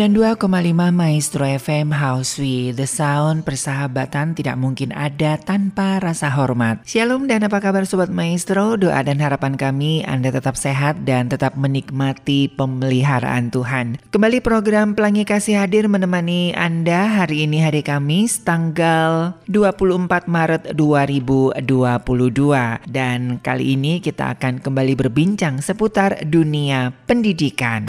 92,5 Maestro FM House with The Sound persahabatan tidak mungkin ada tanpa rasa hormat. Shalom dan apa kabar Sobat Maestro? Doa dan harapan kami Anda tetap sehat dan tetap menikmati pemeliharaan Tuhan. Kembali program Pelangi Kasih hadir menemani Anda hari ini hari Kamis tanggal 24 Maret 2022. Dan kali ini kita akan kembali berbincang seputar dunia pendidikan.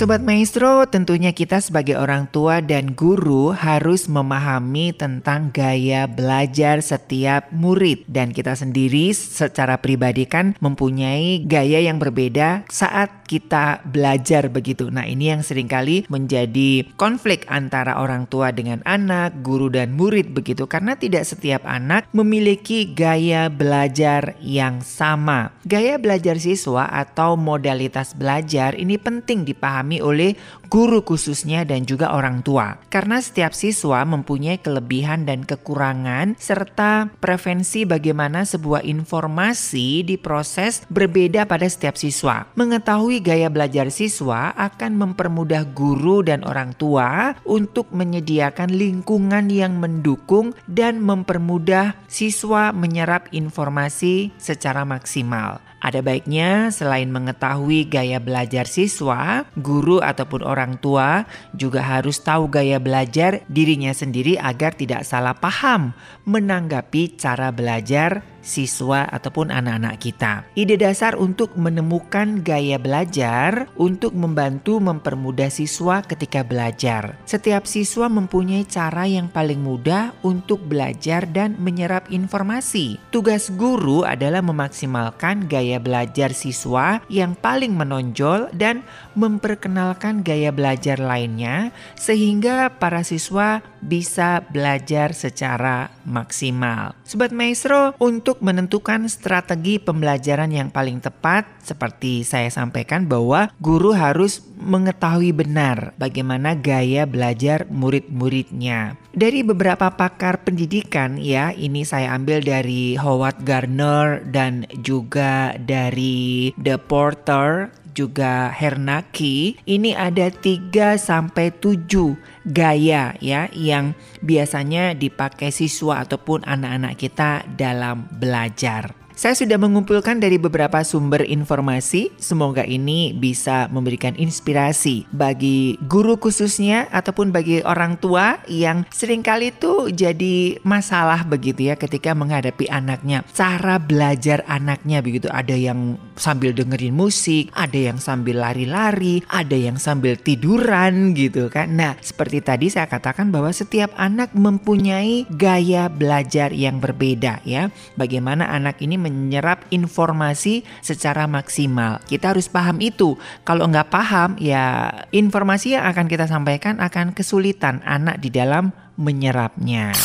Sobat Maestro tentunya kita sebagai orang tua dan guru harus memahami tentang gaya belajar setiap murid. Dan kita sendiri secara pribadi kan mempunyai gaya yang berbeda saat kita belajar begitu. Nah ini yang sering kali menjadi konflik antara orang tua dengan anak, guru dan murid begitu. Karena tidak setiap anak memiliki gaya belajar yang sama. Gaya belajar siswa atau modalitas belajar ini penting dipahami dipahami oleh guru khususnya dan juga orang tua. Karena setiap siswa mempunyai kelebihan dan kekurangan serta prevensi bagaimana sebuah informasi diproses berbeda pada setiap siswa. Mengetahui gaya belajar siswa akan mempermudah guru dan orang tua untuk menyediakan lingkungan yang mendukung dan mempermudah siswa menyerap informasi secara maksimal. Ada baiknya selain mengetahui gaya belajar siswa, guru ataupun orang tua juga harus tahu gaya belajar dirinya sendiri agar tidak salah paham menanggapi cara belajar siswa ataupun anak-anak kita. Ide dasar untuk menemukan gaya belajar untuk membantu mempermudah siswa ketika belajar. Setiap siswa mempunyai cara yang paling mudah untuk belajar dan menyerap informasi. Tugas guru adalah memaksimalkan gaya belajar siswa yang paling menonjol dan memperkenalkan gaya belajar lainnya sehingga para siswa bisa belajar secara maksimal. Sobat Maestro, untuk menentukan strategi pembelajaran yang paling tepat, seperti saya sampaikan bahwa guru harus mengetahui benar bagaimana gaya belajar murid-muridnya. Dari beberapa pakar pendidikan ya, ini saya ambil dari Howard Gardner dan juga dari The Porter juga Hernaki, ini ada 3 sampai 7 gaya ya yang biasanya dipakai siswa ataupun anak-anak kita dalam belajar. Saya sudah mengumpulkan dari beberapa sumber informasi. Semoga ini bisa memberikan inspirasi bagi guru khususnya ataupun bagi orang tua yang sering kali itu jadi masalah begitu ya ketika menghadapi anaknya. Cara belajar anaknya begitu. Ada yang sambil dengerin musik, ada yang sambil lari-lari, ada yang sambil tiduran gitu kan. Nah, seperti tadi saya katakan bahwa setiap anak mempunyai gaya belajar yang berbeda ya. Bagaimana anak ini menyerap informasi secara maksimal. Kita harus paham itu. Kalau nggak paham, ya informasi yang akan kita sampaikan akan kesulitan anak di dalam menyerapnya.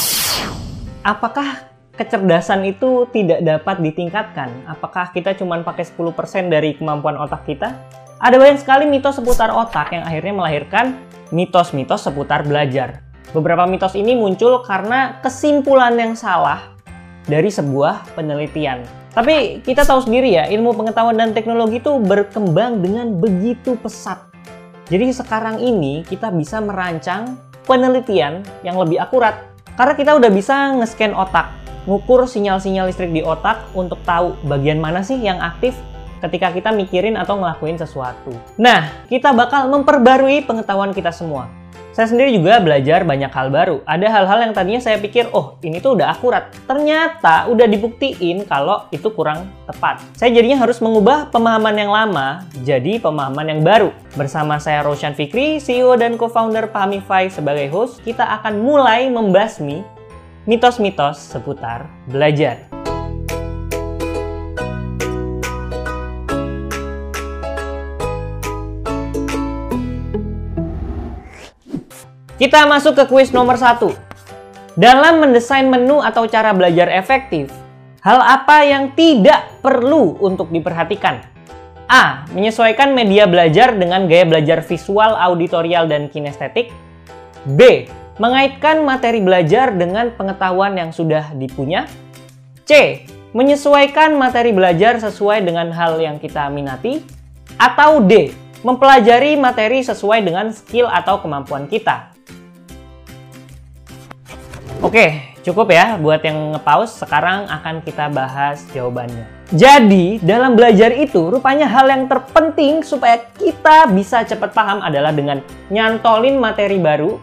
Apakah kecerdasan itu tidak dapat ditingkatkan? Apakah kita cuma pakai 10% dari kemampuan otak kita? Ada banyak sekali mitos seputar otak yang akhirnya melahirkan mitos-mitos seputar belajar. Beberapa mitos ini muncul karena kesimpulan yang salah dari sebuah penelitian. Tapi kita tahu sendiri ya, ilmu pengetahuan dan teknologi itu berkembang dengan begitu pesat. Jadi sekarang ini kita bisa merancang penelitian yang lebih akurat. Karena kita udah bisa nge-scan otak, ngukur sinyal-sinyal listrik di otak untuk tahu bagian mana sih yang aktif ketika kita mikirin atau ngelakuin sesuatu. Nah, kita bakal memperbarui pengetahuan kita semua. Saya sendiri juga belajar banyak hal baru. Ada hal-hal yang tadinya saya pikir, oh ini tuh udah akurat. Ternyata udah dibuktiin kalau itu kurang tepat. Saya jadinya harus mengubah pemahaman yang lama jadi pemahaman yang baru. Bersama saya Roshan Fikri, CEO dan co-founder Pahamify sebagai host, kita akan mulai membasmi mitos-mitos seputar belajar. Kita masuk ke kuis nomor satu. Dalam mendesain menu atau cara belajar efektif, hal apa yang tidak perlu untuk diperhatikan? A. Menyesuaikan media belajar dengan gaya belajar visual, auditorial, dan kinestetik. B. Mengaitkan materi belajar dengan pengetahuan yang sudah dipunya. C. Menyesuaikan materi belajar sesuai dengan hal yang kita minati. Atau D. Mempelajari materi sesuai dengan skill atau kemampuan kita. Oke, cukup ya buat yang nge-pause. Sekarang akan kita bahas jawabannya. Jadi, dalam belajar itu rupanya hal yang terpenting supaya kita bisa cepat paham adalah dengan nyantolin materi baru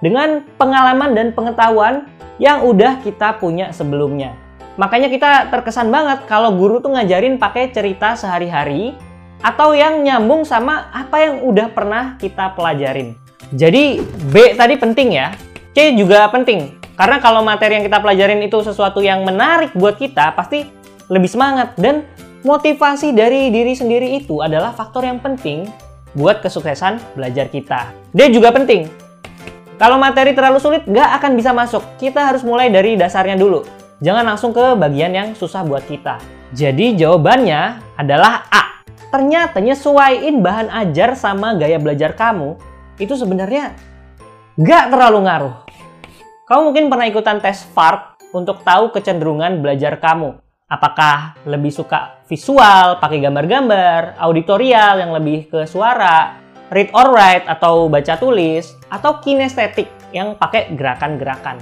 dengan pengalaman dan pengetahuan yang udah kita punya sebelumnya. Makanya kita terkesan banget kalau guru tuh ngajarin pakai cerita sehari-hari atau yang nyambung sama apa yang udah pernah kita pelajarin. Jadi B tadi penting ya, C juga penting. Karena kalau materi yang kita pelajarin itu sesuatu yang menarik buat kita, pasti lebih semangat. Dan motivasi dari diri sendiri itu adalah faktor yang penting buat kesuksesan belajar kita. Dia juga penting. Kalau materi terlalu sulit, nggak akan bisa masuk. Kita harus mulai dari dasarnya dulu. Jangan langsung ke bagian yang susah buat kita. Jadi jawabannya adalah A. Ternyata nyesuaiin bahan ajar sama gaya belajar kamu, itu sebenarnya nggak terlalu ngaruh. Kamu mungkin pernah ikutan tes FARP untuk tahu kecenderungan belajar kamu. Apakah lebih suka visual, pakai gambar-gambar, auditorial yang lebih ke suara, read or write atau baca tulis, atau kinestetik yang pakai gerakan-gerakan.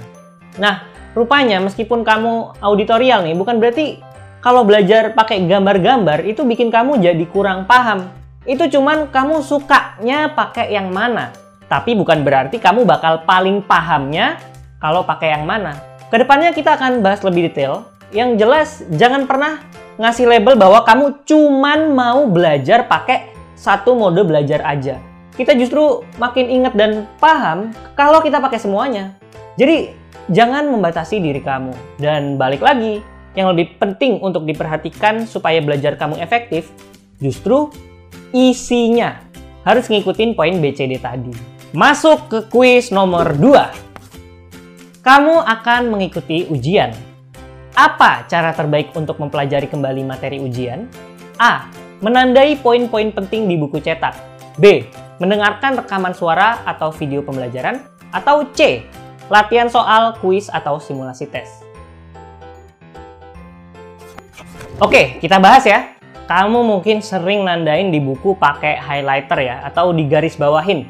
Nah, rupanya meskipun kamu auditorial nih, bukan berarti kalau belajar pakai gambar-gambar itu bikin kamu jadi kurang paham. Itu cuman kamu sukanya pakai yang mana. Tapi bukan berarti kamu bakal paling pahamnya kalau pakai yang mana. Ke depannya kita akan bahas lebih detail. Yang jelas jangan pernah ngasih label bahwa kamu cuman mau belajar pakai satu mode belajar aja. Kita justru makin ingat dan paham kalau kita pakai semuanya. Jadi jangan membatasi diri kamu. Dan balik lagi, yang lebih penting untuk diperhatikan supaya belajar kamu efektif, justru isinya. Harus ngikutin poin BCD tadi. Masuk ke kuis nomor 2. Kamu akan mengikuti ujian. Apa cara terbaik untuk mempelajari kembali materi ujian? A. Menandai poin-poin penting di buku cetak. B. Mendengarkan rekaman suara atau video pembelajaran. Atau C. Latihan soal, kuis, atau simulasi tes. Oke, kita bahas ya. Kamu mungkin sering nandain di buku pakai highlighter ya, atau di garis bawahin.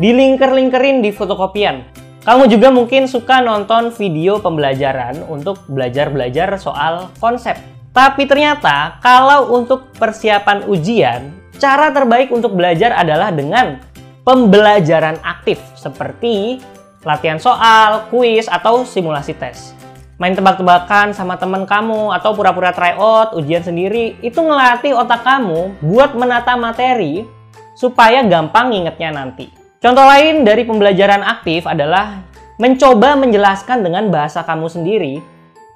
Dilingker-lingkerin di fotokopian. Kamu juga mungkin suka nonton video pembelajaran untuk belajar-belajar soal konsep. Tapi ternyata kalau untuk persiapan ujian, cara terbaik untuk belajar adalah dengan pembelajaran aktif seperti latihan soal, kuis, atau simulasi tes main tebak-tebakan sama teman kamu atau pura-pura try out ujian sendiri itu ngelatih otak kamu buat menata materi supaya gampang ngingetnya nanti. Contoh lain dari pembelajaran aktif adalah mencoba menjelaskan dengan bahasa kamu sendiri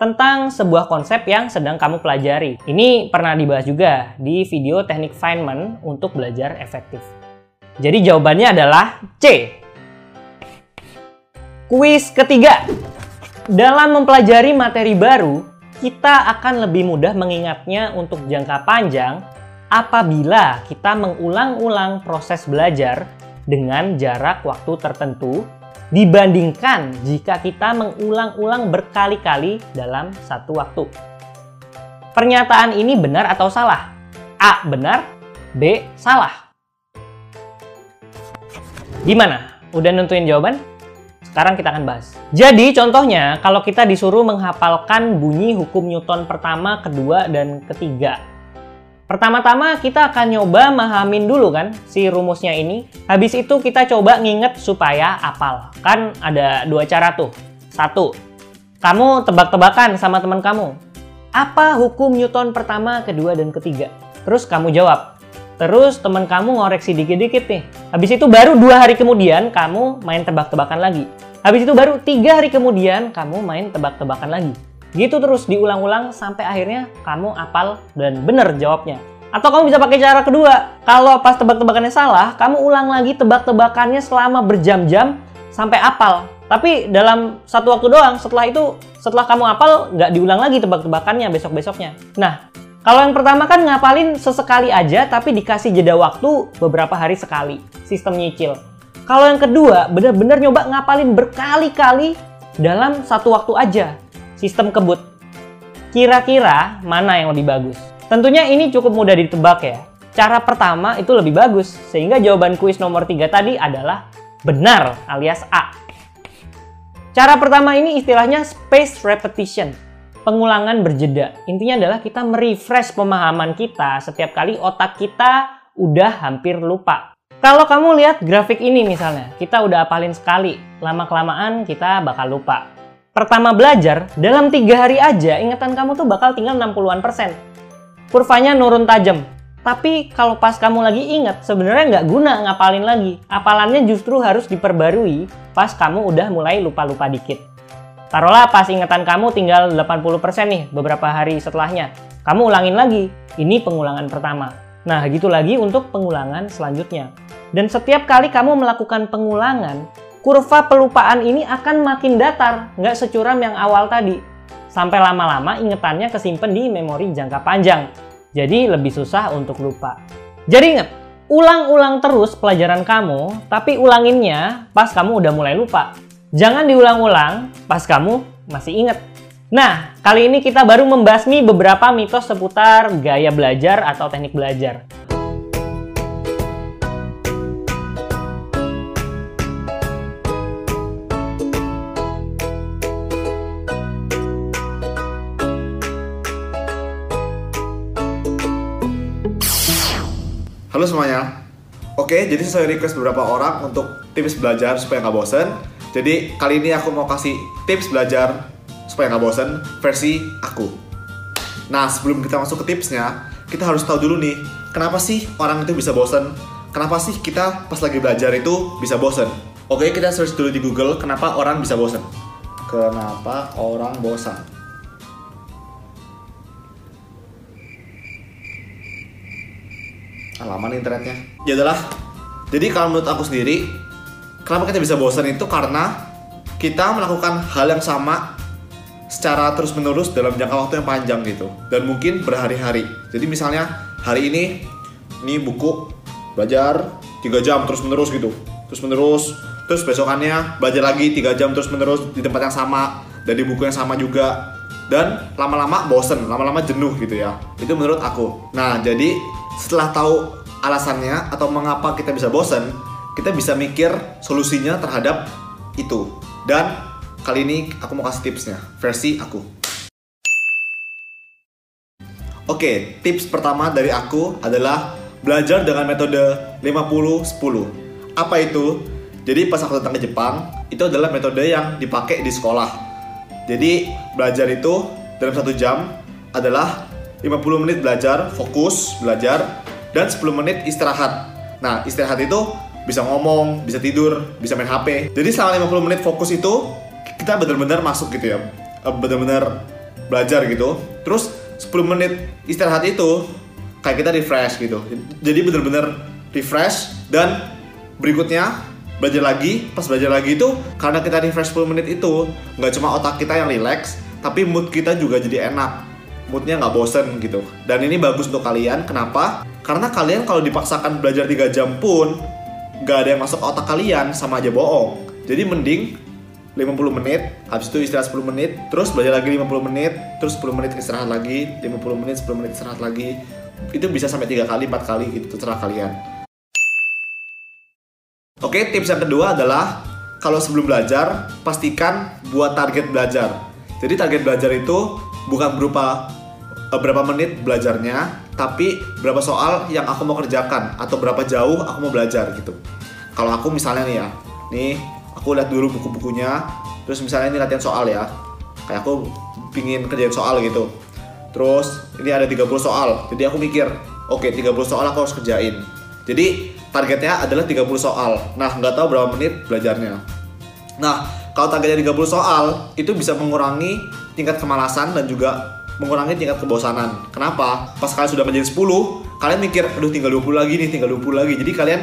tentang sebuah konsep yang sedang kamu pelajari. Ini pernah dibahas juga di video teknik Feynman untuk belajar efektif. Jadi jawabannya adalah C. Kuis ketiga. Dalam mempelajari materi baru, kita akan lebih mudah mengingatnya untuk jangka panjang apabila kita mengulang-ulang proses belajar dengan jarak waktu tertentu dibandingkan jika kita mengulang-ulang berkali-kali dalam satu waktu. Pernyataan ini benar atau salah? A. Benar, B. Salah. Gimana? Udah nentuin jawaban? Sekarang kita akan bahas. Jadi contohnya kalau kita disuruh menghafalkan bunyi hukum Newton pertama, kedua, dan ketiga. Pertama-tama kita akan nyoba mahamin dulu kan si rumusnya ini. Habis itu kita coba nginget supaya apal. Kan ada dua cara tuh. Satu, kamu tebak-tebakan sama teman kamu. Apa hukum Newton pertama, kedua, dan ketiga? Terus kamu jawab. Terus teman kamu ngoreksi dikit-dikit nih. Habis itu baru dua hari kemudian kamu main tebak-tebakan lagi. Habis itu baru tiga hari kemudian kamu main tebak-tebakan lagi. Gitu terus diulang-ulang sampai akhirnya kamu apal dan bener jawabnya. Atau kamu bisa pakai cara kedua. Kalau pas tebak-tebakannya salah, kamu ulang lagi tebak-tebakannya selama berjam-jam sampai apal. Tapi dalam satu waktu doang, setelah itu, setelah kamu apal, nggak diulang lagi tebak-tebakannya besok-besoknya. Nah, kalau yang pertama kan ngapalin sesekali aja tapi dikasih jeda waktu beberapa hari sekali. Sistem nyicil. Kalau yang kedua bener-bener nyoba ngapalin berkali-kali dalam satu waktu aja. Sistem kebut. Kira-kira mana yang lebih bagus? Tentunya ini cukup mudah ditebak ya. Cara pertama itu lebih bagus, sehingga jawaban kuis nomor 3 tadi adalah benar alias A. Cara pertama ini istilahnya space repetition pengulangan berjeda. Intinya adalah kita merefresh pemahaman kita setiap kali otak kita udah hampir lupa. Kalau kamu lihat grafik ini misalnya, kita udah apalin sekali, lama-kelamaan kita bakal lupa. Pertama belajar, dalam tiga hari aja ingatan kamu tuh bakal tinggal 60-an persen. Kurvanya nurun tajam. Tapi kalau pas kamu lagi ingat, sebenarnya nggak guna ngapalin lagi. Apalannya justru harus diperbarui pas kamu udah mulai lupa-lupa dikit. Taruhlah pas ingatan kamu tinggal 80% nih beberapa hari setelahnya. Kamu ulangin lagi. Ini pengulangan pertama. Nah, gitu lagi untuk pengulangan selanjutnya. Dan setiap kali kamu melakukan pengulangan, kurva pelupaan ini akan makin datar, nggak securam yang awal tadi. Sampai lama-lama ingetannya kesimpan di memori jangka panjang. Jadi lebih susah untuk lupa. Jadi ingat, ulang-ulang terus pelajaran kamu, tapi ulanginnya pas kamu udah mulai lupa. Jangan diulang-ulang pas kamu masih ingat. Nah, kali ini kita baru membasmi beberapa mitos seputar gaya belajar atau teknik belajar. Halo semuanya. Oke, jadi sesuai request beberapa orang untuk tips belajar supaya nggak bosen. Jadi kali ini aku mau kasih tips belajar supaya nggak bosen versi aku. Nah, sebelum kita masuk ke tipsnya, kita harus tahu dulu nih, kenapa sih orang itu bisa bosen? Kenapa sih kita pas lagi belajar itu bisa bosen? Oke, kita search dulu di Google, kenapa orang bisa bosen? Kenapa orang bosan? Alaman internetnya. Ya adalah. Jadi kalau menurut aku sendiri, kenapa kita bisa bosan itu karena kita melakukan hal yang sama secara terus menerus dalam jangka waktu yang panjang gitu. Dan mungkin berhari-hari. Jadi misalnya hari ini ini buku belajar 3 jam terus menerus gitu. Terus menerus terus besokannya belajar lagi 3 jam terus menerus di tempat yang sama dari buku yang sama juga. Dan lama-lama bosen lama-lama jenuh gitu ya. Itu menurut aku. Nah jadi setelah tahu alasannya atau mengapa kita bisa bosen kita bisa mikir solusinya terhadap itu dan Kali ini aku mau kasih tipsnya, versi aku. Oke, tips pertama dari aku adalah belajar dengan metode 50-10. Apa itu? Jadi pas aku datang ke Jepang, itu adalah metode yang dipakai di sekolah. Jadi belajar itu dalam satu jam adalah 50 menit belajar, fokus belajar, dan 10 menit istirahat. Nah, istirahat itu bisa ngomong, bisa tidur, bisa main HP. Jadi selama 50 menit fokus itu kita benar-benar masuk gitu ya. Eh, benar-benar belajar gitu. Terus 10 menit istirahat itu kayak kita refresh gitu. Jadi benar-benar refresh dan berikutnya belajar lagi. Pas belajar lagi itu karena kita refresh 10 menit itu nggak cuma otak kita yang relax tapi mood kita juga jadi enak moodnya nggak bosen gitu dan ini bagus untuk kalian kenapa karena kalian kalau dipaksakan belajar 3 jam pun nggak ada yang masuk otak kalian sama aja bohong jadi mending 50 menit, habis itu istirahat 10 menit, terus belajar lagi 50 menit, terus 10 menit istirahat lagi, 50 menit, 10 menit istirahat lagi. Itu bisa sampai 3 kali, 4 kali gitu, terserah kalian. Oke, tips yang kedua adalah kalau sebelum belajar, pastikan buat target belajar. Jadi target belajar itu bukan berupa berapa menit belajarnya, tapi berapa soal yang aku mau kerjakan atau berapa jauh aku mau belajar gitu. Kalau aku misalnya nih ya, nih aku lihat dulu buku-bukunya terus misalnya ini latihan soal ya kayak aku pingin kerjain soal gitu. Terus ini ada 30 soal jadi aku mikir oke okay, 30 soal aku harus kerjain. Jadi targetnya adalah 30 soal. Nah nggak tahu berapa menit belajarnya. Nah kalau targetnya 30 soal itu bisa mengurangi tingkat kemalasan dan juga mengurangi tingkat kebosanan kenapa pas kalian sudah menjadi 10 kalian mikir aduh tinggal 20 lagi nih tinggal 20 lagi jadi kalian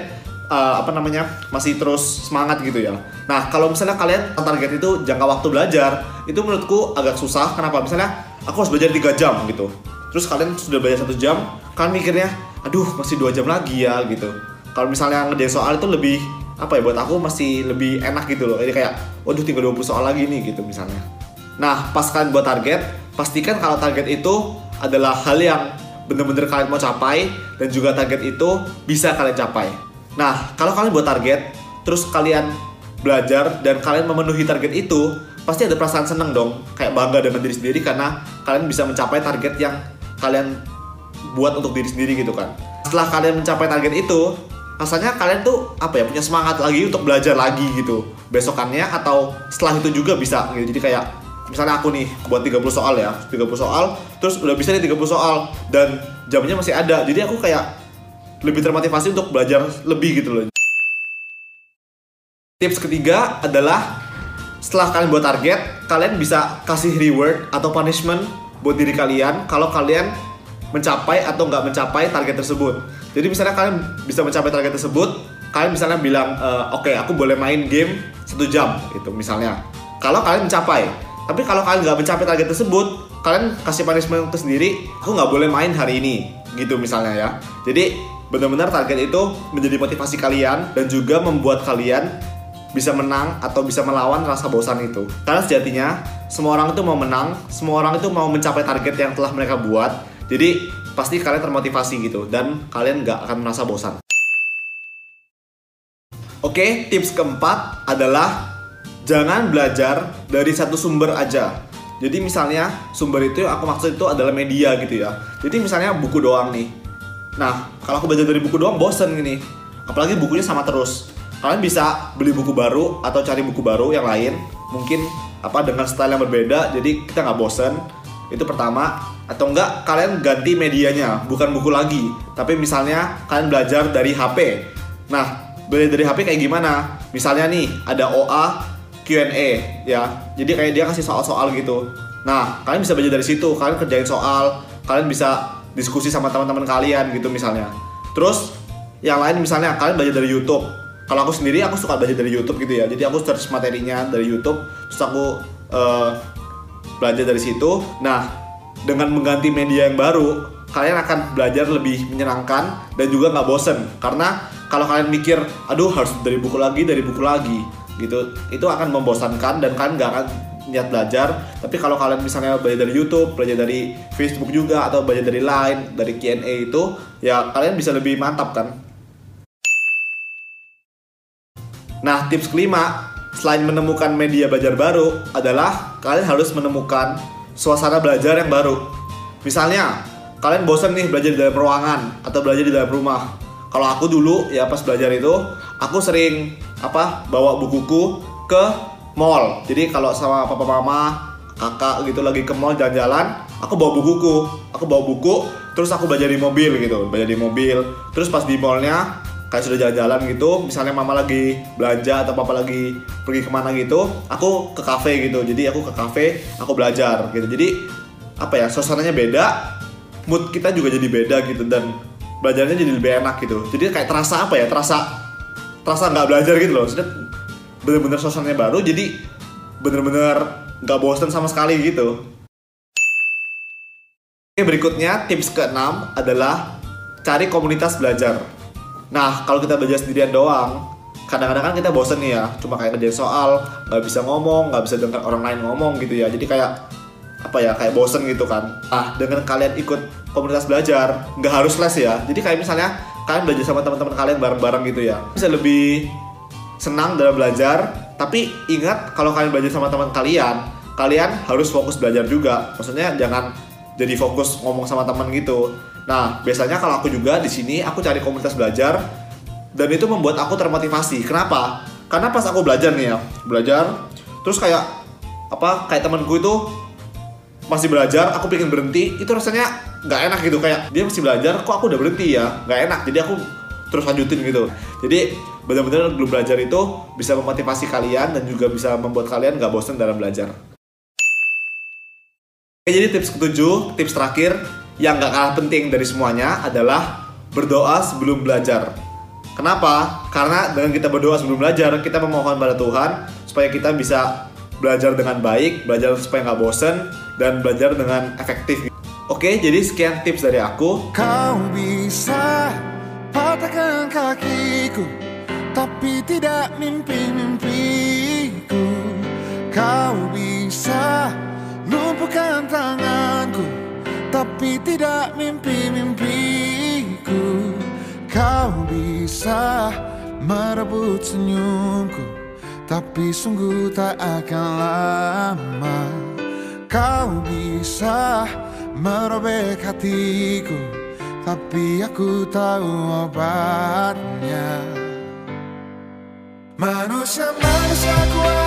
uh, apa namanya masih terus semangat gitu ya. Nah kalau misalnya kalian target itu jangka waktu belajar itu menurutku agak susah. Kenapa? Misalnya aku harus belajar 3 jam gitu. Terus kalian sudah belajar satu jam, kalian mikirnya, aduh masih dua jam lagi ya gitu. Kalau misalnya ngerjain soal itu lebih apa ya buat aku masih lebih enak gitu loh. Jadi kayak, waduh tinggal 20 soal lagi nih gitu misalnya. Nah pas kalian buat target, pastikan kalau target itu adalah hal yang bener-bener kalian mau capai dan juga target itu bisa kalian capai. Nah, kalau kalian buat target, terus kalian belajar dan kalian memenuhi target itu, pasti ada perasaan seneng dong, kayak bangga dengan diri sendiri karena kalian bisa mencapai target yang kalian buat untuk diri sendiri gitu kan. Setelah kalian mencapai target itu, rasanya kalian tuh apa ya punya semangat lagi untuk belajar lagi gitu besokannya atau setelah itu juga bisa gitu. Jadi kayak misalnya aku nih buat 30 soal ya, 30 soal, terus udah bisa nih 30 soal dan jamnya masih ada. Jadi aku kayak lebih termotivasi untuk belajar lebih gitu loh. Tips ketiga adalah setelah kalian buat target, kalian bisa kasih reward atau punishment buat diri kalian kalau kalian mencapai atau nggak mencapai target tersebut. Jadi misalnya kalian bisa mencapai target tersebut, kalian misalnya bilang, e, oke okay, aku boleh main game satu jam gitu misalnya. Kalau kalian mencapai, tapi kalau kalian nggak mencapai target tersebut, kalian kasih punishment sendiri, aku nggak boleh main hari ini gitu misalnya ya. Jadi benar-benar target itu menjadi motivasi kalian dan juga membuat kalian bisa menang atau bisa melawan rasa bosan itu. Karena sejatinya semua orang itu mau menang, semua orang itu mau mencapai target yang telah mereka buat. Jadi pasti kalian termotivasi gitu dan kalian nggak akan merasa bosan. Oke, tips keempat adalah jangan belajar dari satu sumber aja. Jadi misalnya sumber itu yang aku maksud itu adalah media gitu ya. Jadi misalnya buku doang nih Nah, kalau aku belajar dari buku doang bosen gini. Apalagi bukunya sama terus. Kalian bisa beli buku baru atau cari buku baru yang lain. Mungkin apa dengan style yang berbeda, jadi kita nggak bosen. Itu pertama. Atau enggak kalian ganti medianya, bukan buku lagi. Tapi misalnya kalian belajar dari HP. Nah, belajar dari HP kayak gimana? Misalnya nih, ada OA Q&A ya. Jadi kayak dia kasih soal-soal gitu. Nah, kalian bisa belajar dari situ. Kalian kerjain soal, kalian bisa diskusi sama teman-teman kalian gitu misalnya. Terus yang lain misalnya kalian belajar dari YouTube. Kalau aku sendiri aku suka belajar dari YouTube gitu ya. Jadi aku search materinya dari YouTube, terus aku eh, belajar dari situ. Nah, dengan mengganti media yang baru, kalian akan belajar lebih menyenangkan dan juga nggak bosen. Karena kalau kalian mikir, aduh harus dari buku lagi, dari buku lagi, gitu, itu akan membosankan dan kalian nggak akan niat belajar. Tapi kalau kalian misalnya belajar dari YouTube, belajar dari Facebook juga, atau belajar dari Line, dari Q&A itu, ya kalian bisa lebih mantap kan. Nah, tips kelima, selain menemukan media belajar baru, adalah kalian harus menemukan suasana belajar yang baru. Misalnya, kalian bosan nih belajar di dalam ruangan atau belajar di dalam rumah. Kalau aku dulu ya pas belajar itu, aku sering apa bawa bukuku ke mall. Jadi kalau sama papa mama, kakak gitu lagi ke mall jalan-jalan, aku bawa bukuku. Aku bawa buku, terus aku belajar di mobil gitu, belajar di mobil. Terus pas di mallnya kayak sudah jalan-jalan gitu, misalnya mama lagi belanja atau papa lagi pergi ke mana gitu, aku ke kafe gitu. Jadi aku ke kafe, aku belajar gitu. Jadi apa ya suasananya beda, mood kita juga jadi beda gitu dan belajarnya jadi lebih enak gitu. Jadi kayak terasa apa ya? Terasa terasa nggak belajar gitu loh. Maksudnya bener-bener suasananya baru, jadi bener-bener nggak bosan sama sekali gitu. Oke, berikutnya tips keenam adalah cari komunitas belajar. Nah, kalau kita belajar sendirian doang, kadang-kadang kan kita bosen nih ya, cuma kayak kerjain soal, nggak bisa ngomong, nggak bisa dengar orang lain ngomong gitu ya. Jadi kayak apa ya, kayak bosen gitu kan. Nah, dengan kalian ikut komunitas belajar, nggak harus les ya. Jadi kayak misalnya kalian belajar sama teman-teman kalian bareng-bareng gitu ya, bisa lebih senang dalam belajar. Tapi ingat kalau kalian belajar sama teman kalian, kalian harus fokus belajar juga. Maksudnya jangan jadi fokus ngomong sama teman gitu. Nah, biasanya kalau aku juga di sini aku cari komunitas belajar dan itu membuat aku termotivasi. Kenapa? Karena pas aku belajar nih ya, belajar terus kayak apa kayak temanku itu masih belajar, aku pengen berhenti, itu rasanya nggak enak gitu kayak dia masih belajar, kok aku udah berhenti ya, nggak enak. Jadi aku terus lanjutin gitu. Jadi benar-benar belum belajar itu bisa memotivasi kalian dan juga bisa membuat kalian nggak bosan dalam belajar. Oke, jadi tips ketujuh, tips terakhir yang gak kalah penting dari semuanya adalah berdoa sebelum belajar. Kenapa? Karena dengan kita berdoa sebelum belajar, kita memohon pada Tuhan supaya kita bisa belajar dengan baik, belajar supaya nggak bosen, dan belajar dengan efektif. Oke, jadi sekian tips dari aku. Kau bisa patahkan kakiku Tapi tidak mimpi-mimpiku Kau bisa lumpuhkan tanganku Tapi tidak mimpi-mimpiku Kau bisa merebut senyumku Tapi sungguh tak akan lama Kau bisa merobek hatiku. Tapi aku tahu obatnya. Manusia-manusia kuat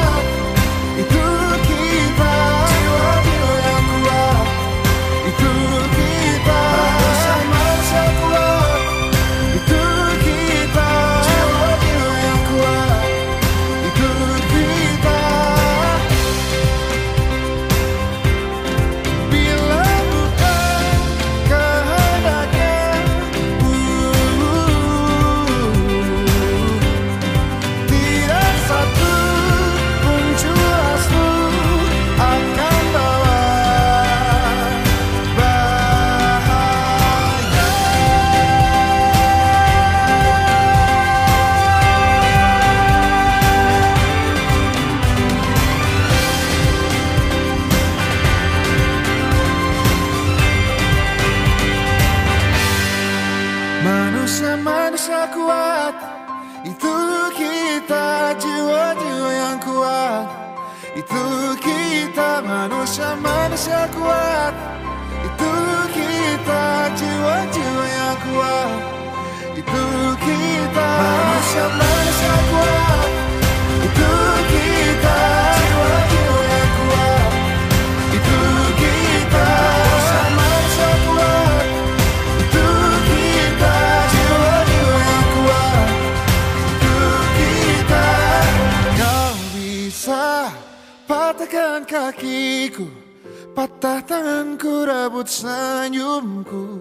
kuat. Itu kita jiwa-jiwa yang kuat. Itu kita manusia-manusia kuat. Itu kita jiwa-jiwa yang kuat. Itu kita manusia-manusia kuat patahkan kakiku Patah tanganku, rebut senyumku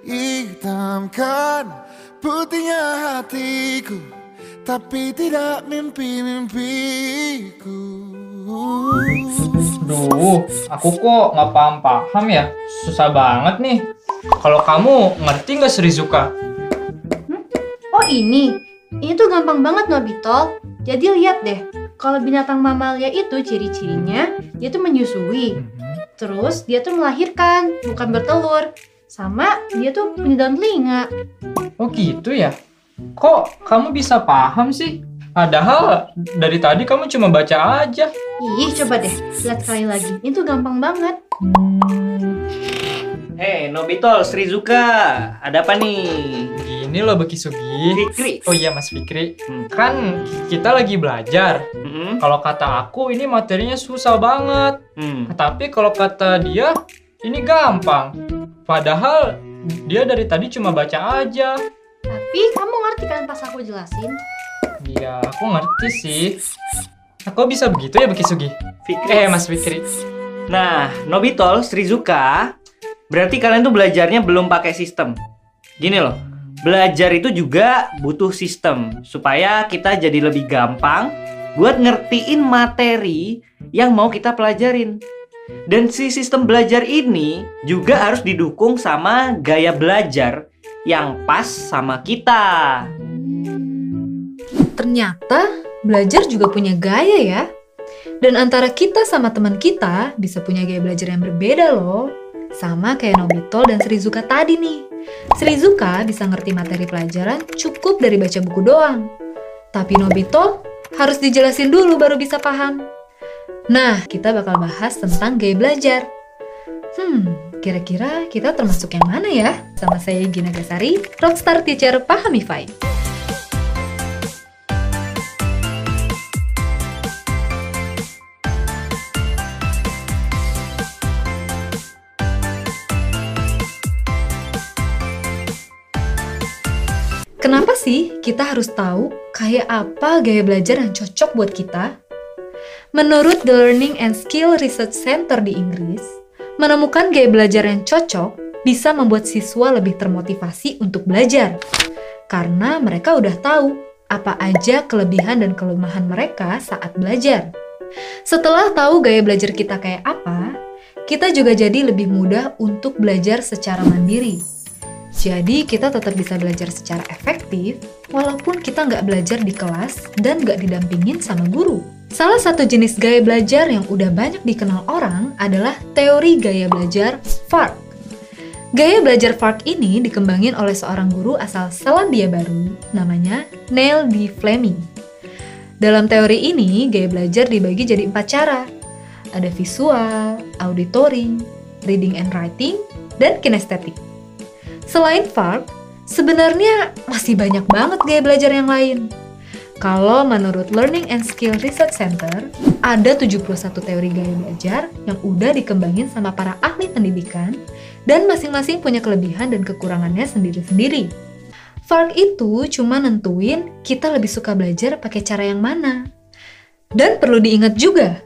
Hitamkan putihnya hatiku Tapi tidak mimpi-mimpiku Duh, aku kok nggak paham-paham ya. Susah banget nih. Kalau kamu ngerti nggak Srizuka? Oh ini, ini tuh gampang banget Nobito. Jadi lihat deh, kalau binatang mamalia itu ciri-cirinya dia tuh menyusui, terus dia tuh melahirkan, bukan bertelur, sama dia tuh punya daun telinga. Oh gitu ya? Kok kamu bisa paham sih? Padahal dari tadi kamu cuma baca aja. Ih, coba deh, lihat sekali lagi. Ini tuh gampang banget. Hei, Nobito, Srizuka, ada apa nih? Gini loh Bekisugi. Fikri. Oh iya Mas Fikri, Hmm. kan kita lagi belajar. Mm-mm. Kalau kata aku ini materinya susah banget. Hmm. Tapi kalau kata dia ini gampang. Padahal dia dari tadi cuma baca aja. Tapi kamu ngerti kan pas aku jelasin? Iya, aku ngerti sih. Aku bisa begitu ya Bekisugi? Fikri. Eh Mas Fikri. Nah, Nobito, Srizuka, berarti kalian tuh belajarnya belum pakai sistem. Gini loh, belajar itu juga butuh sistem supaya kita jadi lebih gampang buat ngertiin materi yang mau kita pelajarin. Dan si sistem belajar ini juga harus didukung sama gaya belajar yang pas sama kita. Ternyata belajar juga punya gaya ya. Dan antara kita sama teman kita bisa punya gaya belajar yang berbeda loh. Sama kayak Nobito dan Srizuka tadi nih. Srizuka bisa ngerti materi pelajaran cukup dari baca buku doang. Tapi Nobito harus dijelasin dulu baru bisa paham. Nah, kita bakal bahas tentang gaya belajar. Hmm, kira-kira kita termasuk yang mana ya? Sama saya Gina Gasari, Rockstar Teacher Pahamify. Kenapa sih kita harus tahu kayak apa gaya belajar yang cocok buat kita? Menurut The Learning and Skill Research Center di Inggris, menemukan gaya belajar yang cocok bisa membuat siswa lebih termotivasi untuk belajar. Karena mereka udah tahu apa aja kelebihan dan kelemahan mereka saat belajar. Setelah tahu gaya belajar kita kayak apa, kita juga jadi lebih mudah untuk belajar secara mandiri. Jadi kita tetap bisa belajar secara efektif walaupun kita nggak belajar di kelas dan nggak didampingin sama guru. Salah satu jenis gaya belajar yang udah banyak dikenal orang adalah teori gaya belajar FARC. Gaya belajar FARC ini dikembangin oleh seorang guru asal Selandia Baru, namanya Neil D. Fleming. Dalam teori ini, gaya belajar dibagi jadi empat cara. Ada visual, auditory, reading and writing, dan kinestetik. Selain FARC, sebenarnya masih banyak banget gaya belajar yang lain. Kalau menurut Learning and Skill Research Center, ada 71 teori gaya belajar yang udah dikembangin sama para ahli pendidikan dan masing-masing punya kelebihan dan kekurangannya sendiri-sendiri. FARC itu cuma nentuin kita lebih suka belajar pakai cara yang mana. Dan perlu diingat juga,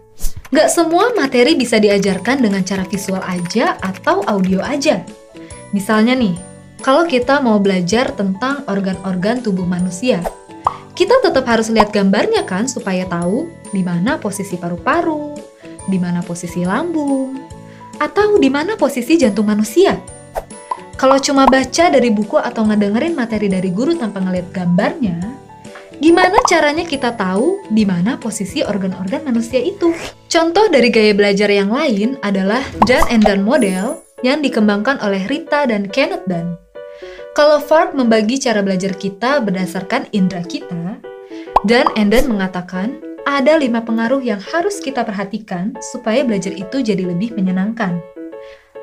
nggak semua materi bisa diajarkan dengan cara visual aja atau audio aja. Misalnya nih, kalau kita mau belajar tentang organ-organ tubuh manusia, kita tetap harus lihat gambarnya kan supaya tahu di mana posisi paru-paru, di mana posisi lambung, atau di mana posisi jantung manusia. Kalau cuma baca dari buku atau ngedengerin materi dari guru tanpa ngeliat gambarnya, gimana caranya kita tahu di mana posisi organ-organ manusia itu? Contoh dari gaya belajar yang lain adalah Done and Done model yang dikembangkan oleh Rita dan Kenneth Dunn. Kalau Fark membagi cara belajar kita berdasarkan indera kita, dan Enden mengatakan ada lima pengaruh yang harus kita perhatikan supaya belajar itu jadi lebih menyenangkan.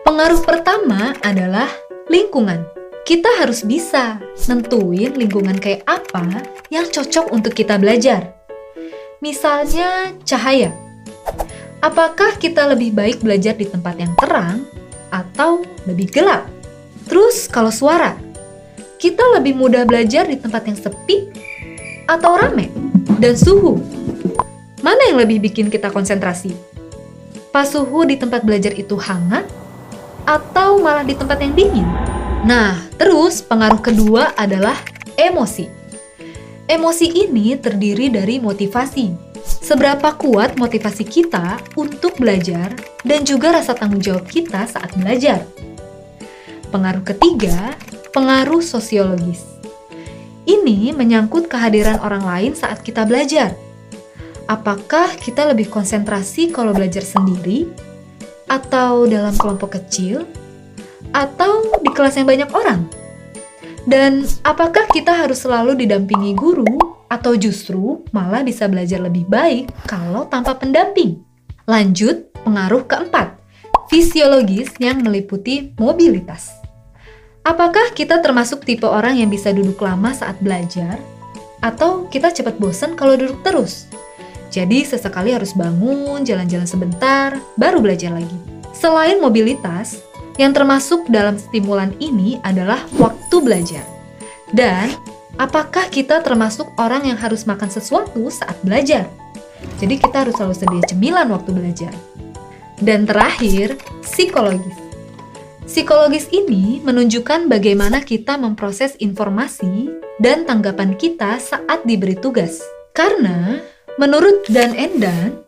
Pengaruh pertama adalah lingkungan. Kita harus bisa nentuin lingkungan kayak apa yang cocok untuk kita belajar. Misalnya cahaya. Apakah kita lebih baik belajar di tempat yang terang atau lebih gelap? Terus kalau suara, kita lebih mudah belajar di tempat yang sepi atau rame? Dan suhu, mana yang lebih bikin kita konsentrasi? Pas suhu di tempat belajar itu hangat atau malah di tempat yang dingin? Nah, terus pengaruh kedua adalah emosi. Emosi ini terdiri dari motivasi. Seberapa kuat motivasi kita untuk belajar dan juga rasa tanggung jawab kita saat belajar. Pengaruh ketiga, pengaruh sosiologis. Ini menyangkut kehadiran orang lain saat kita belajar. Apakah kita lebih konsentrasi kalau belajar sendiri, atau dalam kelompok kecil, atau di kelas yang banyak orang? Dan apakah kita harus selalu didampingi guru, atau justru malah bisa belajar lebih baik kalau tanpa pendamping? Lanjut, pengaruh keempat, fisiologis yang meliputi mobilitas. Apakah kita termasuk tipe orang yang bisa duduk lama saat belajar? Atau kita cepat bosan kalau duduk terus? Jadi sesekali harus bangun, jalan-jalan sebentar, baru belajar lagi. Selain mobilitas, yang termasuk dalam stimulan ini adalah waktu belajar. Dan apakah kita termasuk orang yang harus makan sesuatu saat belajar? Jadi kita harus selalu sedia cemilan waktu belajar. Dan terakhir, psikologis. Psikologis ini menunjukkan bagaimana kita memproses informasi dan tanggapan kita saat diberi tugas. Karena menurut Dan Endan,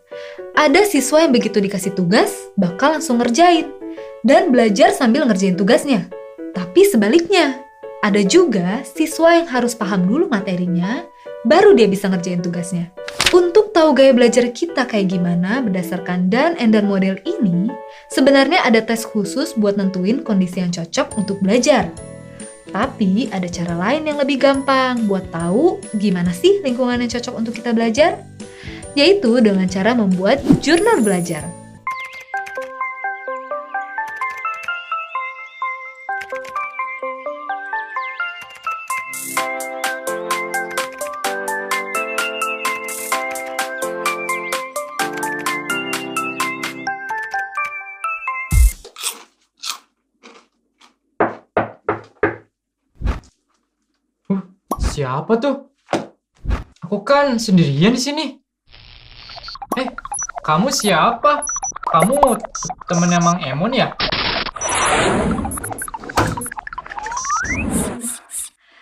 ada siswa yang begitu dikasih tugas bakal langsung ngerjain dan belajar sambil ngerjain tugasnya. Tapi sebaliknya, ada juga siswa yang harus paham dulu materinya, baru dia bisa ngerjain tugasnya. Untuk tahu gaya belajar kita kayak gimana berdasarkan Dan Endan model ini, sebenarnya ada tes khusus buat nentuin kondisi yang cocok untuk belajar. Tapi ada cara lain yang lebih gampang buat tahu gimana sih lingkungan yang cocok untuk kita belajar, yaitu dengan cara membuat jurnal belajar. Siapa tuh? Aku kan sendirian di sini. Eh, kamu siapa? Kamu t- temennya Mang Emon ya?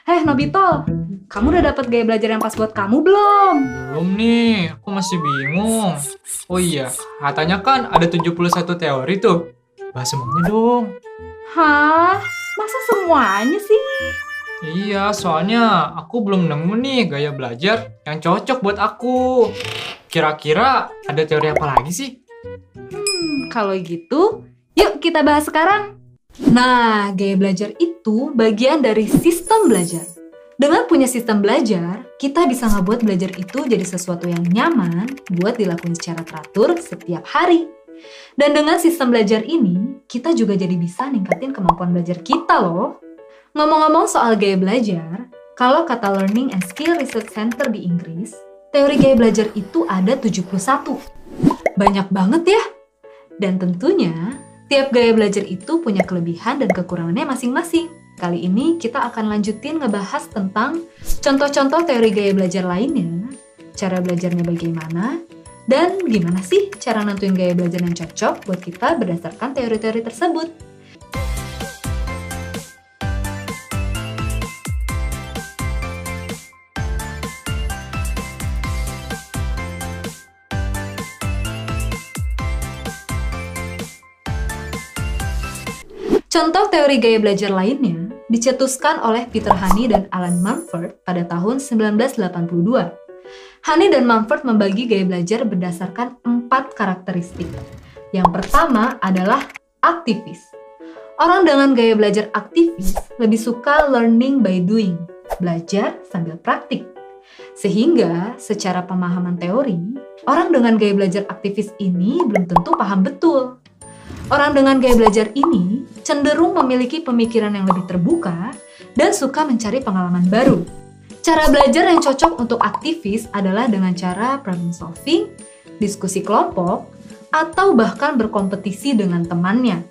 Eh Nobito, kamu udah dapat gaya belajar yang pas buat kamu belum? Belum nih, aku masih bingung. Oh iya, katanya kan ada 71 teori tuh. Bahas semuanya dong. Hah? Masa semuanya sih? Iya, soalnya aku belum nemu nih gaya belajar yang cocok buat aku. Kira-kira ada teori apa lagi sih? Hmm, kalau gitu, yuk kita bahas sekarang. Nah, gaya belajar itu bagian dari sistem belajar. Dengan punya sistem belajar, kita bisa ngebuat belajar itu jadi sesuatu yang nyaman buat dilakukan secara teratur setiap hari. Dan dengan sistem belajar ini, kita juga jadi bisa ningkatin kemampuan belajar kita loh. Ngomong-ngomong soal gaya belajar, kalau kata Learning and Skill Research Center di Inggris, teori gaya belajar itu ada 71. Banyak banget ya. Dan tentunya, tiap gaya belajar itu punya kelebihan dan kekurangannya masing-masing. Kali ini kita akan lanjutin ngebahas tentang contoh-contoh teori gaya belajar lainnya, cara belajarnya bagaimana, dan gimana sih cara nentuin gaya belajar yang cocok buat kita berdasarkan teori-teori tersebut. Contoh teori gaya belajar lainnya dicetuskan oleh Peter Honey dan Alan Mumford pada tahun 1982. Honey dan Mumford membagi gaya belajar berdasarkan empat karakteristik. Yang pertama adalah aktivis. Orang dengan gaya belajar aktivis lebih suka learning by doing, belajar sambil praktik. Sehingga secara pemahaman teori, orang dengan gaya belajar aktivis ini belum tentu paham betul. Orang dengan gaya belajar ini cenderung memiliki pemikiran yang lebih terbuka dan suka mencari pengalaman baru. Cara belajar yang cocok untuk aktivis adalah dengan cara problem solving, diskusi kelompok, atau bahkan berkompetisi dengan temannya.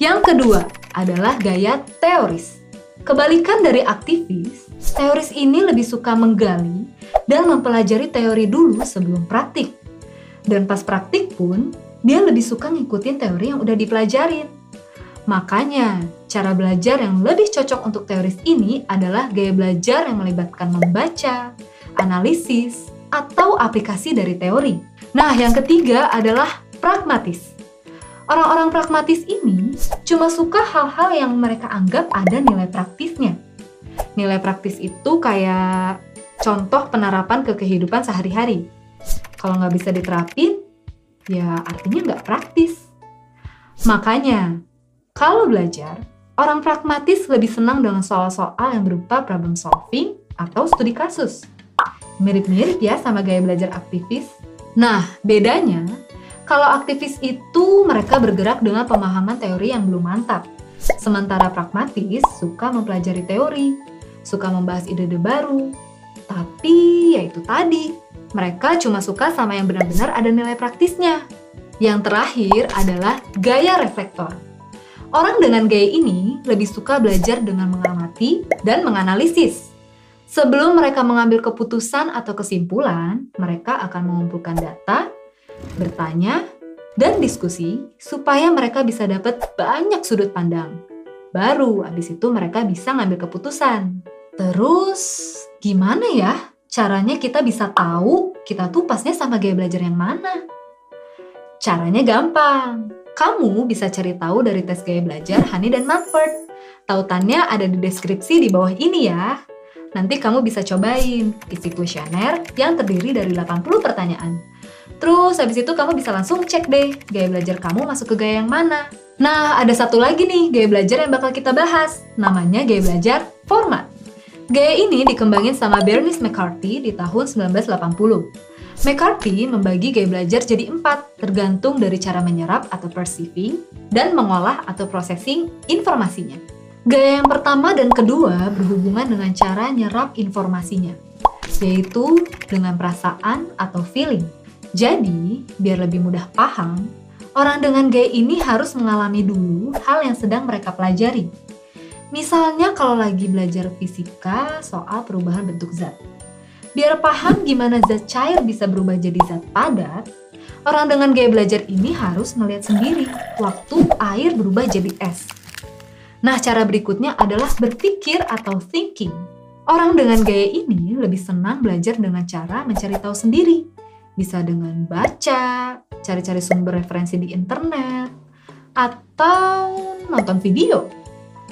Yang kedua adalah gaya teoris. Kebalikan dari aktivis, teoris ini lebih suka menggali dan mempelajari teori dulu sebelum praktik. Dan pas praktik pun, dia lebih suka ngikutin teori yang udah dipelajarin. Makanya, cara belajar yang lebih cocok untuk teoris ini adalah gaya belajar yang melibatkan membaca, analisis, atau aplikasi dari teori. Nah, yang ketiga adalah pragmatis. Orang-orang pragmatis ini cuma suka hal-hal yang mereka anggap ada nilai praktisnya. Nilai praktis itu kayak contoh penerapan ke kehidupan sehari-hari. Kalau nggak bisa diterapin, ya artinya nggak praktis. Makanya, kalau belajar, orang pragmatis lebih senang dengan soal-soal yang berupa problem solving atau studi kasus. Mirip-mirip ya sama gaya belajar aktivis. Nah, bedanya, kalau aktivis itu mereka bergerak dengan pemahaman teori yang belum mantap. Sementara pragmatis suka mempelajari teori, suka membahas ide-ide baru. Tapi ya itu tadi, mereka cuma suka sama yang benar-benar ada nilai praktisnya. Yang terakhir adalah gaya reflektor. Orang dengan gaya ini lebih suka belajar dengan mengamati dan menganalisis. Sebelum mereka mengambil keputusan atau kesimpulan, mereka akan mengumpulkan data, bertanya, dan diskusi supaya mereka bisa dapat banyak sudut pandang. Baru abis itu mereka bisa ngambil keputusan. Terus, gimana ya caranya kita bisa tahu kita tuh pasnya sama gaya belajar yang mana? Caranya gampang. Kamu bisa cari tahu dari tes gaya belajar Hani dan Manford. Tautannya ada di deskripsi di bawah ini ya. Nanti kamu bisa cobain isi kuesioner yang terdiri dari 80 pertanyaan. Terus habis itu kamu bisa langsung cek deh gaya belajar kamu masuk ke gaya yang mana. Nah, ada satu lagi nih gaya belajar yang bakal kita bahas. Namanya gaya belajar format. Gaya ini dikembangin sama Bernice McCarthy di tahun 1980. McCarthy membagi gaya belajar jadi empat, tergantung dari cara menyerap atau perceiving, dan mengolah atau processing informasinya. Gaya yang pertama dan kedua berhubungan dengan cara nyerap informasinya, yaitu dengan perasaan atau feeling. Jadi, biar lebih mudah paham, orang dengan gaya ini harus mengalami dulu hal yang sedang mereka pelajari. Misalnya kalau lagi belajar fisika soal perubahan bentuk zat. Biar paham gimana zat cair bisa berubah jadi zat padat, orang dengan gaya belajar ini harus melihat sendiri waktu air berubah jadi es. Nah, cara berikutnya adalah berpikir atau thinking. Orang dengan gaya ini lebih senang belajar dengan cara mencari tahu sendiri. Bisa dengan baca, cari-cari sumber referensi di internet, atau nonton video.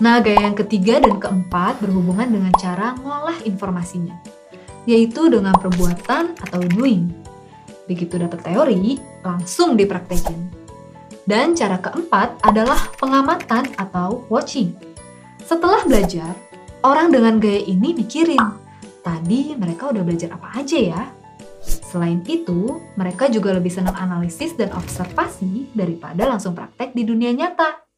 Nah, gaya yang ketiga dan keempat berhubungan dengan cara ngolah informasinya yaitu dengan perbuatan atau doing. Begitu dapat teori, langsung dipraktekin. Dan cara keempat adalah pengamatan atau watching. Setelah belajar, orang dengan gaya ini mikirin, tadi mereka udah belajar apa aja ya? Selain itu, mereka juga lebih senang analisis dan observasi daripada langsung praktek di dunia nyata.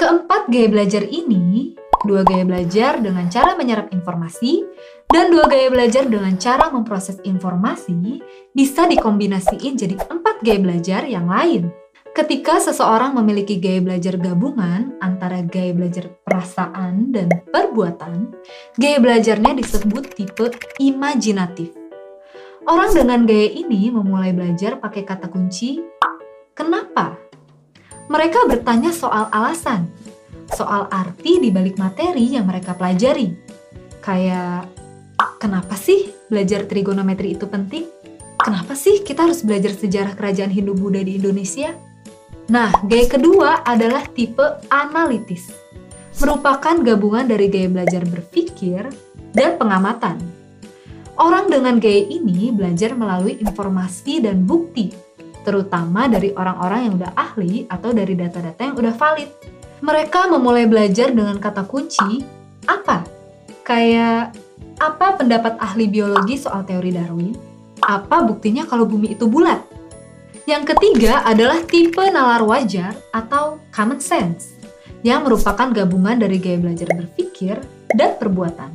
Keempat gaya belajar ini dua gaya belajar dengan cara menyerap informasi, dan dua gaya belajar dengan cara memproses informasi bisa dikombinasiin jadi empat gaya belajar yang lain. Ketika seseorang memiliki gaya belajar gabungan antara gaya belajar perasaan dan perbuatan, gaya belajarnya disebut tipe imajinatif. Orang dengan gaya ini memulai belajar pakai kata kunci "kenapa". Mereka bertanya soal alasan, soal arti di balik materi yang mereka pelajari. Kayak, kenapa sih belajar trigonometri itu penting? Kenapa sih kita harus belajar sejarah kerajaan Hindu-Buddha di Indonesia? Nah, gaya kedua adalah tipe analitis. Merupakan gabungan dari gaya belajar berpikir dan pengamatan. Orang dengan gaya ini belajar melalui informasi dan bukti, terutama dari orang-orang yang udah ahli atau dari data-data yang udah valid. Mereka memulai belajar dengan kata kunci apa? Kayak apa pendapat ahli biologi soal teori Darwin? Apa buktinya kalau bumi itu bulat? Yang ketiga adalah tipe nalar wajar atau common sense, yang merupakan gabungan dari gaya belajar berpikir dan perbuatan.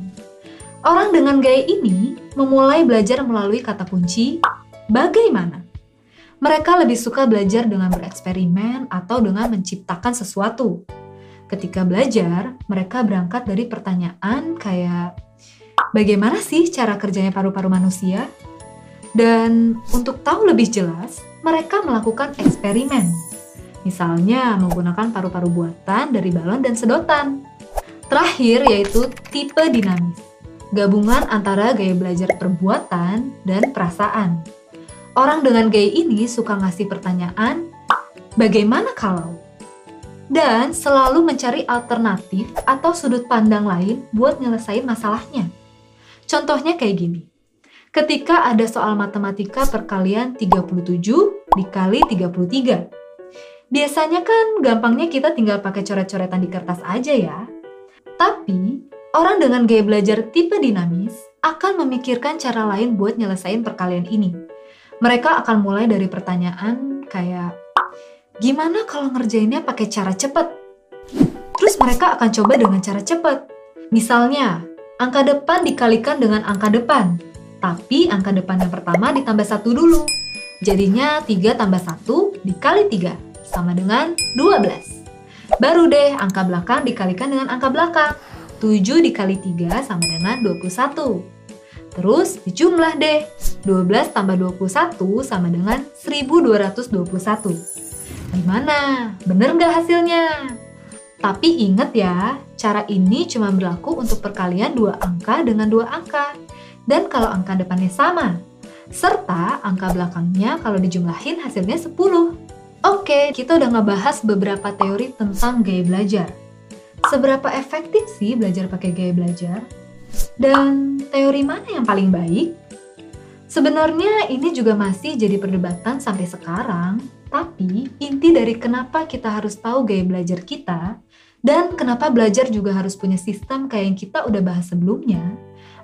Orang dengan gaya ini memulai belajar melalui kata kunci bagaimana. Mereka lebih suka belajar dengan bereksperimen atau dengan menciptakan sesuatu. Ketika belajar, mereka berangkat dari pertanyaan kayak bagaimana sih cara kerjanya paru-paru manusia? Dan untuk tahu lebih jelas, mereka melakukan eksperimen. Misalnya menggunakan paru-paru buatan dari balon dan sedotan. Terakhir yaitu tipe dinamis. Gabungan antara gaya belajar perbuatan dan perasaan. Orang dengan gaya ini suka ngasih pertanyaan, bagaimana kalau? Dan selalu mencari alternatif atau sudut pandang lain buat nyelesain masalahnya. Contohnya kayak gini ketika ada soal matematika perkalian 37 dikali 33. Biasanya kan gampangnya kita tinggal pakai coret-coretan di kertas aja ya. Tapi, orang dengan gaya belajar tipe dinamis akan memikirkan cara lain buat nyelesain perkalian ini. Mereka akan mulai dari pertanyaan kayak, gimana kalau ngerjainnya pakai cara cepet? Terus mereka akan coba dengan cara cepet. Misalnya, angka depan dikalikan dengan angka depan tapi angka depan yang pertama ditambah satu dulu. Jadinya 3 tambah 1 dikali 3 sama dengan 12. Baru deh angka belakang dikalikan dengan angka belakang. 7 dikali 3 sama dengan 21. Terus dijumlah deh. 12 tambah 21 sama dengan 1221. Gimana? Bener nggak hasilnya? Tapi ingat ya, cara ini cuma berlaku untuk perkalian dua angka dengan dua angka dan kalau angka depannya sama. Serta angka belakangnya kalau dijumlahin hasilnya 10. Oke, kita udah ngebahas beberapa teori tentang gaya belajar. Seberapa efektif sih belajar pakai gaya belajar? Dan teori mana yang paling baik? Sebenarnya ini juga masih jadi perdebatan sampai sekarang, tapi inti dari kenapa kita harus tahu gaya belajar kita dan kenapa belajar juga harus punya sistem kayak yang kita udah bahas sebelumnya,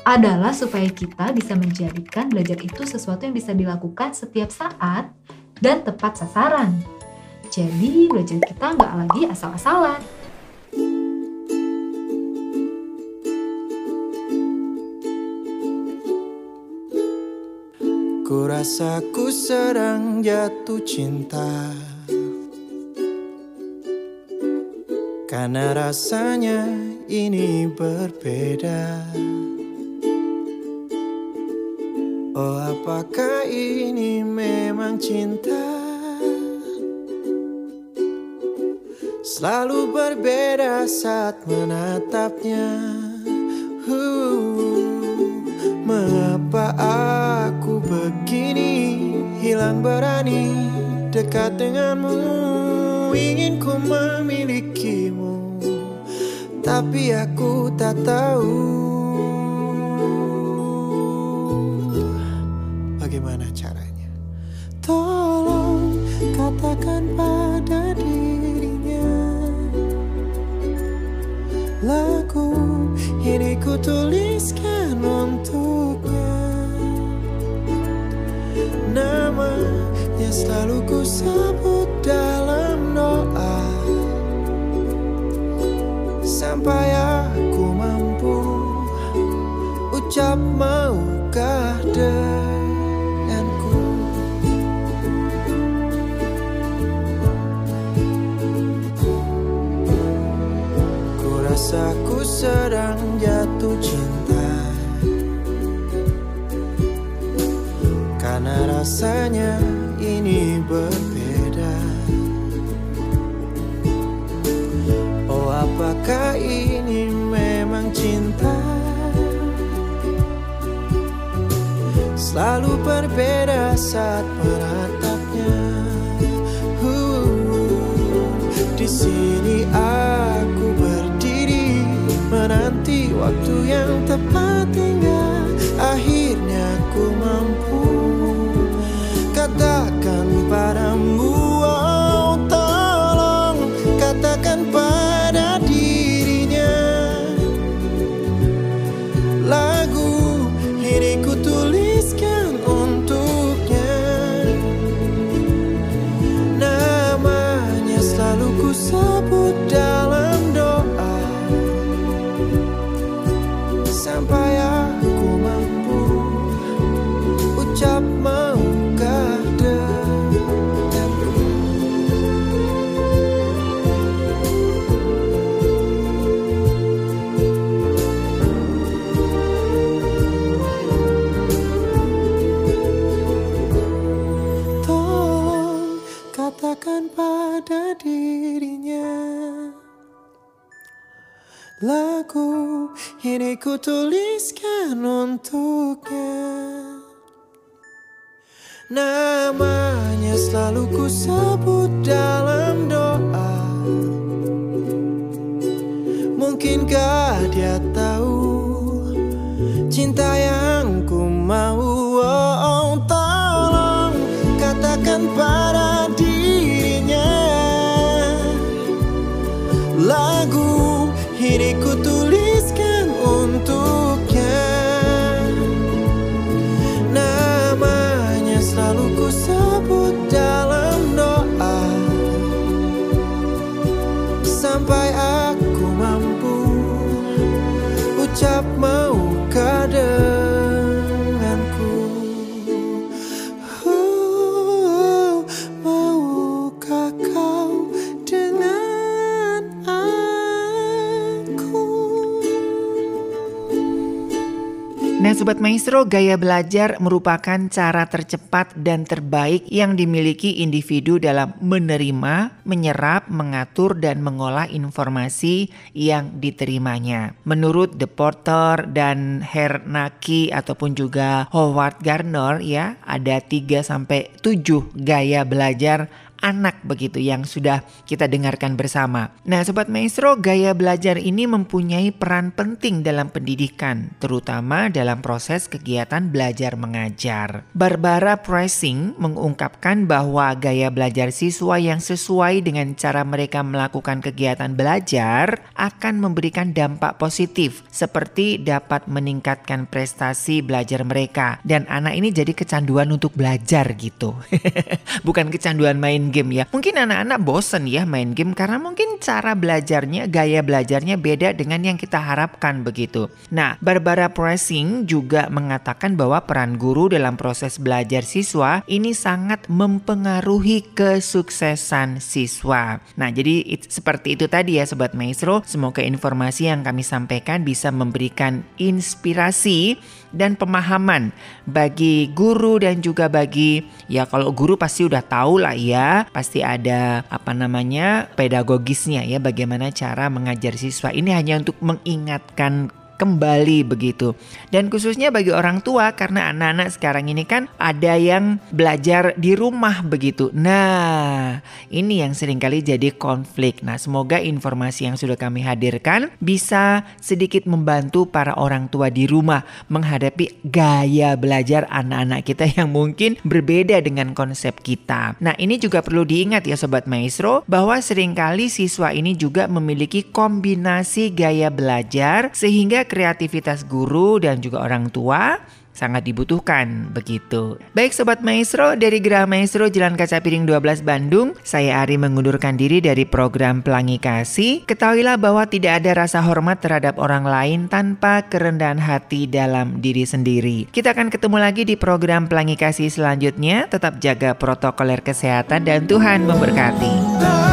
adalah supaya kita bisa menjadikan belajar itu sesuatu yang bisa dilakukan setiap saat dan tepat sasaran. Jadi belajar kita nggak lagi asal-asalan. Ku rasa ku sedang jatuh cinta. Karena rasanya ini berbeda. Oh apakah ini memang cinta? Selalu berbeda saat menatapnya. Uh, Hilang berani dekat denganmu Ingin ku memilikimu Tapi aku tak tahu. Bagaimana caranya? Tolong katakan pada dirinya Lagu ini ku tuliskan untuknya selalu ku sebut dalam doa. Sampai aku mampu ucap maukah denganku? Ku rasa ku sedang jatuh cinta. Karena rasanya berbeda. Oh apakah ini memang cinta? Selalu berbeda saat menatapnya uh, Di sini aku berdiri Menanti waktu yang tepat Lagu ini ku tuliskan untuknya. Namanya selalu ku sebut dalam doa. Mungkinkah dia tahu Cinta yang Sobat Maestro, gaya belajar merupakan cara tercepat dan terbaik yang dimiliki individu dalam menerima, menyerap, mengatur, dan mengolah informasi yang diterimanya. Menurut The Porter dan Hernaki ataupun juga Howard Gardner ya, ada 3 sampai 7 gaya belajar anak begitu yang sudah kita dengarkan bersama. Nah, sobat maestro, gaya belajar ini mempunyai peran penting dalam pendidikan, terutama dalam proses kegiatan belajar mengajar. Barbara Pricing mengungkapkan bahwa gaya belajar siswa yang sesuai dengan cara mereka melakukan kegiatan belajar akan memberikan dampak positif seperti dapat meningkatkan prestasi belajar mereka dan anak ini jadi kecanduan untuk belajar gitu. Bukan kecanduan main game ya. Mungkin anak-anak bosen ya main game karena mungkin cara belajarnya, gaya belajarnya beda dengan yang kita harapkan begitu. Nah, Barbara Pressing juga mengatakan bahwa peran guru dalam proses belajar siswa ini sangat mempengaruhi kesuksesan siswa. Nah, jadi it- seperti itu tadi ya Sobat Maestro. Semoga informasi yang kami sampaikan bisa memberikan inspirasi dan pemahaman bagi guru dan juga bagi ya kalau guru pasti udah tahu lah ya pasti ada apa namanya pedagogisnya ya bagaimana cara mengajar siswa. Ini hanya untuk mengingatkan kembali begitu. Dan khususnya bagi orang tua karena anak-anak sekarang ini kan ada yang belajar di rumah begitu. Nah, ini yang sering kali jadi konflik. Nah, semoga informasi yang sudah kami hadirkan bisa sedikit membantu para orang tua di rumah menghadapi gaya belajar anak-anak kita yang mungkin berbeda dengan konsep kita. Nah, ini juga perlu diingat ya sobat maestro bahwa sering kali siswa ini juga memiliki kombinasi gaya belajar sehingga kreativitas guru dan juga orang tua sangat dibutuhkan begitu. Baik sobat maestro dari Geraha Maestro Jalan Kaca Piring 12 Bandung, saya Ari mengundurkan diri dari program Pelangi Kasih. Ketahuilah bahwa tidak ada rasa hormat terhadap orang lain tanpa kerendahan hati dalam diri sendiri. Kita akan ketemu lagi di program Pelangi Kasih selanjutnya. Tetap jaga protokoler kesehatan dan Tuhan memberkati.